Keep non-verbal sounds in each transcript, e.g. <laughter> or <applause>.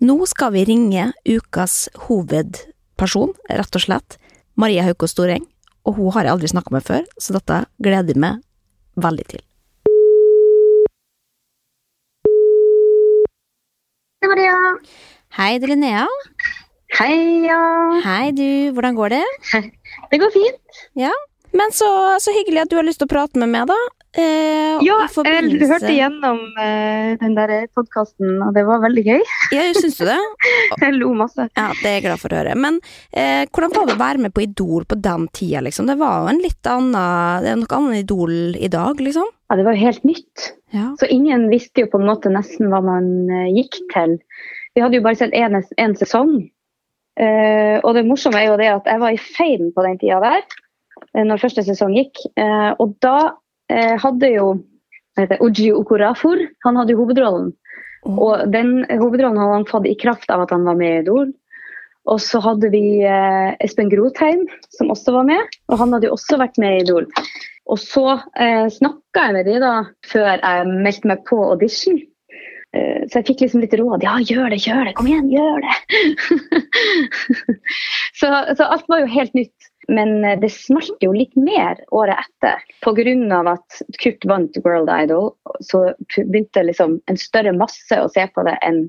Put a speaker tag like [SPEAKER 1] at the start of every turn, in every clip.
[SPEAKER 1] Nå skal vi ringe ukas hovedperson, rett og slett. Maria Hauko Storeng. Og hun har jeg aldri snakka med før, så dette gleder jeg meg veldig til.
[SPEAKER 2] Hei, Maria.
[SPEAKER 1] Hei, det er Linnea.
[SPEAKER 2] Hei, ja.
[SPEAKER 1] Hei, du. Hvordan går det? <laughs>
[SPEAKER 2] Det går fint.
[SPEAKER 1] Men så, så hyggelig at du har lyst til å prate med meg, da. Eh,
[SPEAKER 2] Ja,
[SPEAKER 1] forbindelse-
[SPEAKER 2] jeg hørte gjennom eh, den der podkasten, og det var veldig gøy. <laughs>
[SPEAKER 1] Ja, syns du det? <laughs>
[SPEAKER 2] Jeg lo masse.
[SPEAKER 1] Ja, det er jeg glad for å høre. Men eh, hvordan var det å være med på Idol på den tida, liksom? Det var jo en litt annen Det er noe annet Idol i dag, liksom?
[SPEAKER 2] Ja, det var jo helt nytt.
[SPEAKER 1] Ja.
[SPEAKER 2] Så ingen visste jo på en måte nesten hva man eh, gikk til. Vi hadde jo bare sett en, en sesong. Eh, og det morsomme er jo det at jeg var i Fame på den tida der, når første sesong gikk. Eh, og da eh, hadde jo Oji Okorafor han hadde jo hovedrollen. Og den hovedrollen hadde han fått i kraft av at han var med i Idol. Og så hadde vi eh, Espen Grotheim, som også var med. Og han hadde jo også vært med i Idol. Og så eh, snakka jeg med de da, før jeg meldte meg på audition. Eh, så jeg fikk liksom litt råd. Ja, gjør det, gjør det, kom igjen, gjør det! <laughs> så, så alt var jo helt nytt. Men eh, det smalt jo litt mer året etter. Pga. at Kurt vant World Idol, så begynte liksom en større masse å se på det enn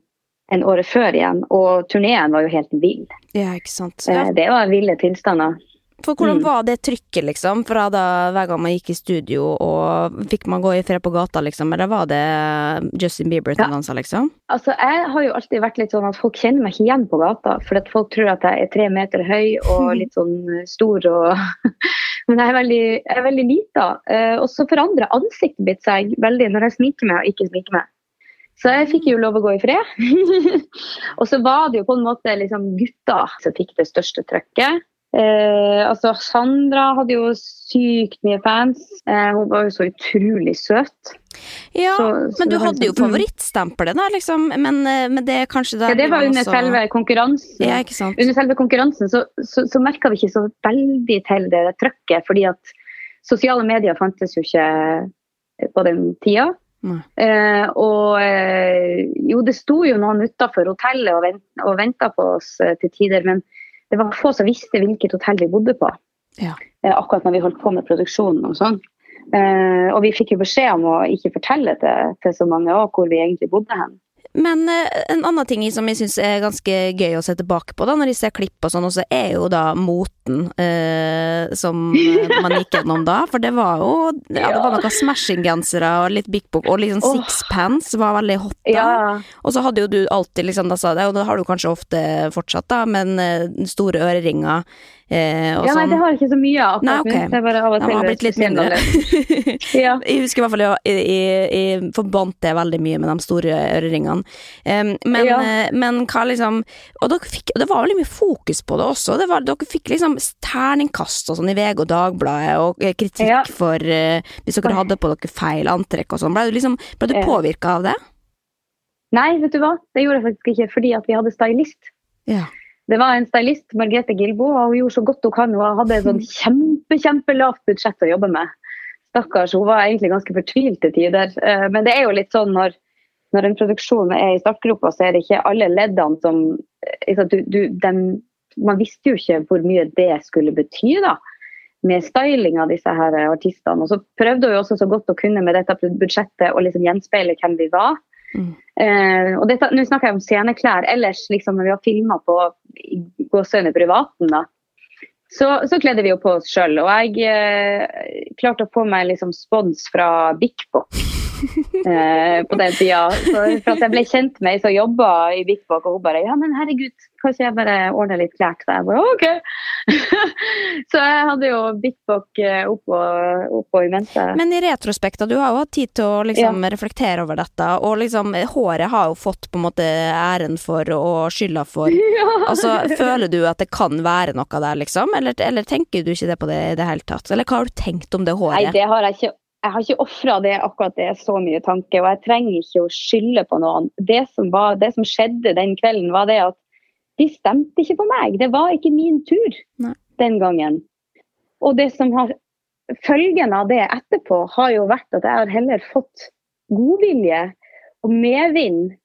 [SPEAKER 2] en året før igjen. Og turneen var jo helt vill.
[SPEAKER 1] Ja, ikke sant.
[SPEAKER 2] Eh,
[SPEAKER 1] Ja.
[SPEAKER 2] Det var ville tilstander.
[SPEAKER 1] For hvordan
[SPEAKER 2] Mm.
[SPEAKER 1] var det trykket, liksom? Fra da hver gang man gikk i studio, og fikk man gå i fred på gata, liksom? Eller var det Justin Bieber-tendenser, liksom?
[SPEAKER 2] Altså, Jeg har jo alltid vært litt sånn at folk kjenner meg ikke igjen på gata. For at folk tror at jeg er tre meter høy og <laughs> litt sånn stor og <laughs> Men jeg er veldig, jeg er veldig lita. Eh, og så forandrer ansiktet mitt seg veldig når jeg sminker meg og ikke sminker meg. Så jeg fikk jo lov å gå i fred. <laughs> og så var det jo på en måte liksom gutta som fikk det største trøkket. Eh, altså Sandra hadde jo sykt mye fans. Eh, hun var jo så utrolig søt.
[SPEAKER 1] Ja,
[SPEAKER 2] Så- så
[SPEAKER 1] men du hadde jo
[SPEAKER 2] liksom- mm.
[SPEAKER 1] favorittstempelet, da, liksom. Men, eh, men det er kanskje der
[SPEAKER 2] Ja, det var under
[SPEAKER 1] også-
[SPEAKER 2] selve konkurransen.
[SPEAKER 1] Ja, ikke sant.
[SPEAKER 2] Under selve konkurransen så, så, så merka vi ikke så veldig til det trøkket, fordi at sosiale medier fantes jo ikke på den tida. Eh, og eh, jo, det sto jo noen utafor hotellet og, vent, og venta på oss eh, til tider, men det var få som visste hvilket hotell vi bodde på.
[SPEAKER 1] Ja.
[SPEAKER 2] Eh, akkurat når vi holdt på med produksjonen og sånn. Eh, og vi fikk jo beskjed om å ikke fortelle til, til så mange også hvor vi egentlig bodde hen.
[SPEAKER 1] Men eh, en annen ting som jeg syns er ganske gøy å se tilbake på, da, når jeg ser klipp og sånn, også er jo da moten eh, som eh, man gikk gjennom da. For det var jo ja, det var noen smashing-gensere og litt big book, og liksom
[SPEAKER 2] Åh.
[SPEAKER 1] sixpence var veldig hot da.
[SPEAKER 2] Ja,
[SPEAKER 1] Og så hadde jo du alltid liksom, da sa det, og det har du kanskje ofte fortsatt, da, men eh, store øreringer eh, og
[SPEAKER 2] ja nei,
[SPEAKER 1] sånn.
[SPEAKER 2] det har jeg ikke så mye av.
[SPEAKER 1] Nei, ok.
[SPEAKER 2] Det er bare av og til
[SPEAKER 1] har blitt litt mindre. <laughs>
[SPEAKER 2] Ja.
[SPEAKER 1] Jeg husker i hvert fall jeg, jeg, jeg, jeg forbandt det veldig mye med de store øreringene. Em, men,
[SPEAKER 2] Ja.
[SPEAKER 1] eh, men hva liksom Og dere fikk, det var veldig mye fokus på det også. Det var, dere fikk liksom terningkast og sånn i VG og Dagbladet, og eh, kritikk
[SPEAKER 2] Ja.
[SPEAKER 1] for uh, hvis dere hadde på dere feil antrekk og sånn. Ble du liksom ble du
[SPEAKER 2] Ja.
[SPEAKER 1] påvirka av det?
[SPEAKER 2] Nei, vet du hva? Det gjorde jeg faktisk ikke, fordi at vi hadde stylist.
[SPEAKER 1] Ja.
[SPEAKER 2] Det var en stylist, Margrethe Gilbo, og hun gjorde så godt hun kan. Hun hadde et sånn <laughs> kjempe, kjempelavt budsjett å jobbe med. Stakkars, hun var egentlig ganske fortvilt til tider. Men det er jo litt sånn når, når en produksjon er i startgropa, så er det ikke alle leddene som liksom, du, du, dem, Man visste jo ikke hvor mye det skulle bety, da. Med styling av disse her artistene. Og så prøvde jo også så godt å kunne med dette budsjettet å liksom gjenspeile hvem vi var.
[SPEAKER 1] Mm.
[SPEAKER 2] Eh, og Nå snakker jeg om sceneklær. Ellers, liksom, når vi har filma på i privaten, da, så, så kledde vi jo på oss sjøl. Og jeg eh, klarte å få meg liksom spons fra Bik Bok <laughs> eh, på den tida. Så, for at jeg ble kjent med ei som jobba i Bik Bok, og hun bare Ja, men herregud, kan ikke jeg bare ordne litt klær til deg? Jeg bare OK! <laughs> så jeg hadde jo Bik Bok eh, oppå, oppå i mente.
[SPEAKER 1] Men i retrospekt, du har jo hatt tid til å liksom reflektere over dette, og liksom håret har jo fått på en måte æren for og skylda for <laughs>
[SPEAKER 2] Ja.
[SPEAKER 1] Altså, føler du at det kan være noe der, liksom? Eller, eller tenker du ikke det på det i det hele tatt? Eller hva har du tenkt om det
[SPEAKER 2] Nei,
[SPEAKER 1] håret?
[SPEAKER 2] det har jeg ikke. Jeg har ikke ofra det akkurat det er så mye tanke, og jeg trenger ikke å skylde på noen. Det som, var, det som skjedde den kvelden, var det at de stemte ikke på meg. Det var ikke min tur
[SPEAKER 1] Nei.
[SPEAKER 2] den gangen. Og det som har følgen av det etterpå, har jo vært at jeg har heller fått godvilje og medvind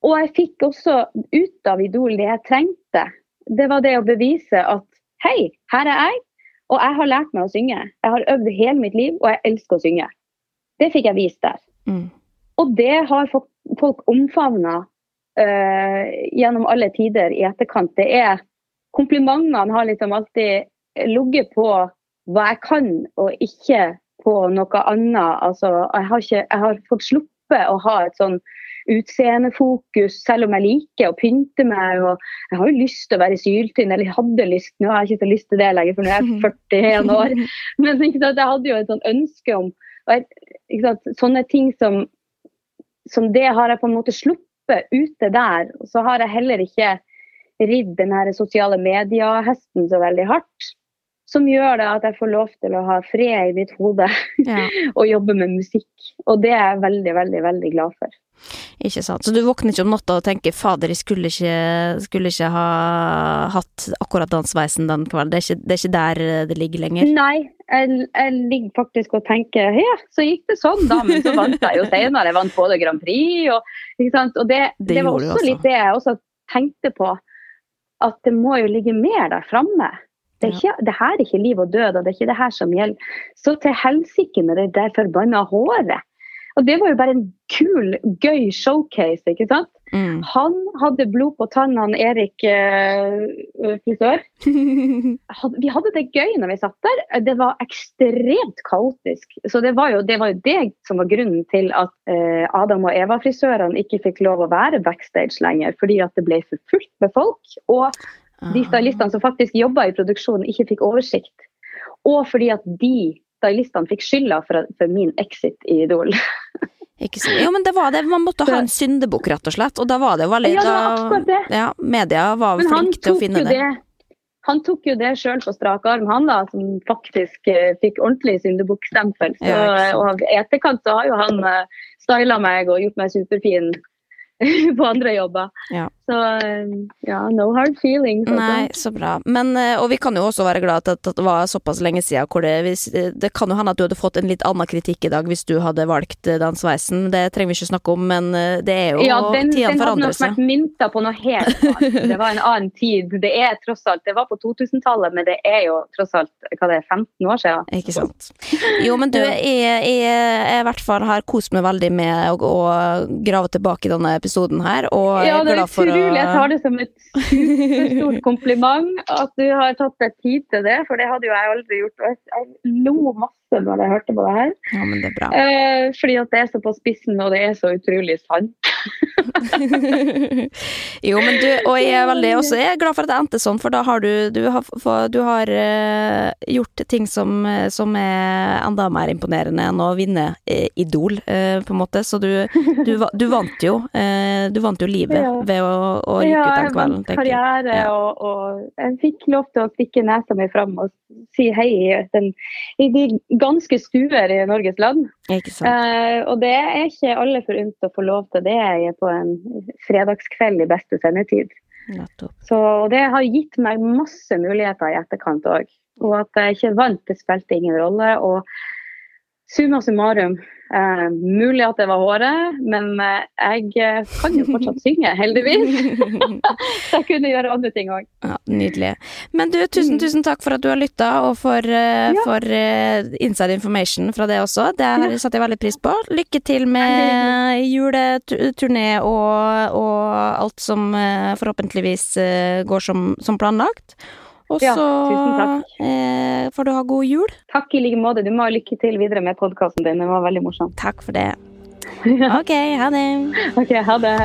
[SPEAKER 2] Og jeg fikk også ut av Idol det jeg trengte. Det var det å bevise at hei, her er jeg, og jeg har lært meg å synge. Jeg har øvd hele mitt liv, og jeg elsker å synge. Det fikk jeg vist der.
[SPEAKER 1] Mm.
[SPEAKER 2] Og det har folk, omfavna uh, gjennom alle tider i etterkant. Det er Komplimentene har liksom alltid ligget på hva jeg kan, og ikke på noe annet. Altså, jeg, har ikke, jeg har fått sluppet å ha et sånn utseendefokus, selv om jeg liker å pynte meg. og Jeg har jo lyst til å være syltynn, eller jeg hadde lyst, nå har jeg ikke så lyst til det lenger, for nå er jeg <laughs> 41 år. Men jeg hadde jo et sånn ønske om jeg, Sånne ting som, som det har jeg på en måte sluppet ute der. Og så har jeg heller ikke ridd den her sosiale mediehesten så veldig hardt som gjør det at jeg får lov til å ha fred i mitt hode ja. <laughs> og jobbe med musikk. Og det er jeg veldig, veldig, veldig glad for.
[SPEAKER 1] Ikke sant. Så du våkner ikke om natta og tenker 'fader, jeg skulle ikke, skulle ikke ha hatt akkurat den sveisen den kvelden'? Det, det, er ikke der det ligger lenger?
[SPEAKER 2] Nei, jeg, jeg, ligger faktisk og tenker 'ja, så gikk det sånn, da', men så vant jeg jo senere. Jeg vant både Grand Prix og ikke sant. Og det, det, det var også, også litt det jeg også tenkte på, at det må jo ligge mer der framme. Det, er ikke, det her er ikke liv og død, og det er ikke det her som gjelder. Så til helsike med det der forbanna håret. Og det var jo bare en kul, gøy showcase, ikke sant. Mm. Han hadde blod på tannene, Erik eh, frisør. <laughs> vi hadde det gøy når vi satt der. Det var ekstremt kaotisk. Så det var jo det, var jo det som var grunnen til at eh, Adam og Eva-frisørene ikke fikk lov å være backstage lenger, fordi at det ble for fullt med folk. Og de stylistene som faktisk jobba i produksjonen, ikke fikk oversikt. Og fordi at de stylistene fikk skylda for, for min exit i Idol. <laughs>
[SPEAKER 1] Jo, men det var det. Man måtte ha en syndebukk, rett og slett. Og da var det veldig
[SPEAKER 2] Ja, det var akkurat det.
[SPEAKER 1] Ja, media var flinke til å finne det. det.
[SPEAKER 2] Han tok jo det sjøl på strak arm, han da, som faktisk uh, fikk ordentlig syndebukkstempel. Ja, og i etterkant så har jo han eh, styla meg og gjort meg superfin <laughs> på andre jobber. Ja. Så ja, no hard feelings.
[SPEAKER 1] Altså. Nei, så bra. Men, eh, og vi kan jo også være glad at det var såpass lenge siden hvor det hvis, Det kan jo hende at du hadde fått en litt annen kritikk i dag hvis du hadde valgt eh, den sveisen. Det trenger vi ikke snakke om, men eh, det er jo
[SPEAKER 2] ja, den, tidene forandrer seg. Den hadde nok vært mynta på noe helt annet. Det var en annen tid. Det er tross alt Det var på 2000-tallet, men det er jo tross alt hva det er, 15 år siden.
[SPEAKER 1] Ikke sant. Jo, men du, jeg i hvert fall har kost meg veldig med å, å grave tilbake i denne episoden her, og
[SPEAKER 2] ja,
[SPEAKER 1] er glad for å
[SPEAKER 2] utrolig. Jeg tar det som et stort <laughs> kompliment at du har tatt deg tid til det, for det hadde jo jeg aldri gjort. Og Jeg lo masse når jeg hørte på det her.
[SPEAKER 1] Ja, men det er bra.
[SPEAKER 2] Eh, fordi at det er så på spissen, og det er så utrolig sant. <laughs>
[SPEAKER 1] jo, men du, og jeg er veldig også jeg er glad for at det endte sånn, for da har du Du har, for, du har uh, gjort ting som, som, er enda mer imponerende enn å vinne uh, Idol, uh, på en måte. Så du, du, du vant jo. du vant jo livet ja. ved å, å ryke ja, ut den kvelden.
[SPEAKER 2] Ja, karriere, ja. og, og, jeg fikk lov til å stikke nesa mi fram og si hei i, den, i de ganske stuer i Norges land.
[SPEAKER 1] Sant.
[SPEAKER 2] og det er ikke alle forunt å få lov til det på en fredagskveld i beste sendetid. Så det har gitt meg masse muligheter i etterkant òg. Og at jeg ikke vant, det spilte ingen rolle. Og summa summarum, Eh, mulig at det var håret, men eh, jeg eh, kan jo fortsatt <laughs> synge, heldigvis. <laughs> Så jeg kunne gjøre andre ting òg.
[SPEAKER 1] Ja, nydelig. Men du, tusen, mm. tusen takk for at du har lytta, og for, uh, ja. for uh, inside information fra det også. Det har jeg satt jeg veldig pris på. Lykke til med juleturné og, og alt som uh, forhåpentligvis går som, som planlagt. Og så ja, eh, får du ha god jul.
[SPEAKER 2] Takk i like måte. Du må ha lykke til videre med podkasten din. Den var veldig morsom.
[SPEAKER 1] Takk for det. <laughs> Ok, ha det.
[SPEAKER 2] Ok, ha det.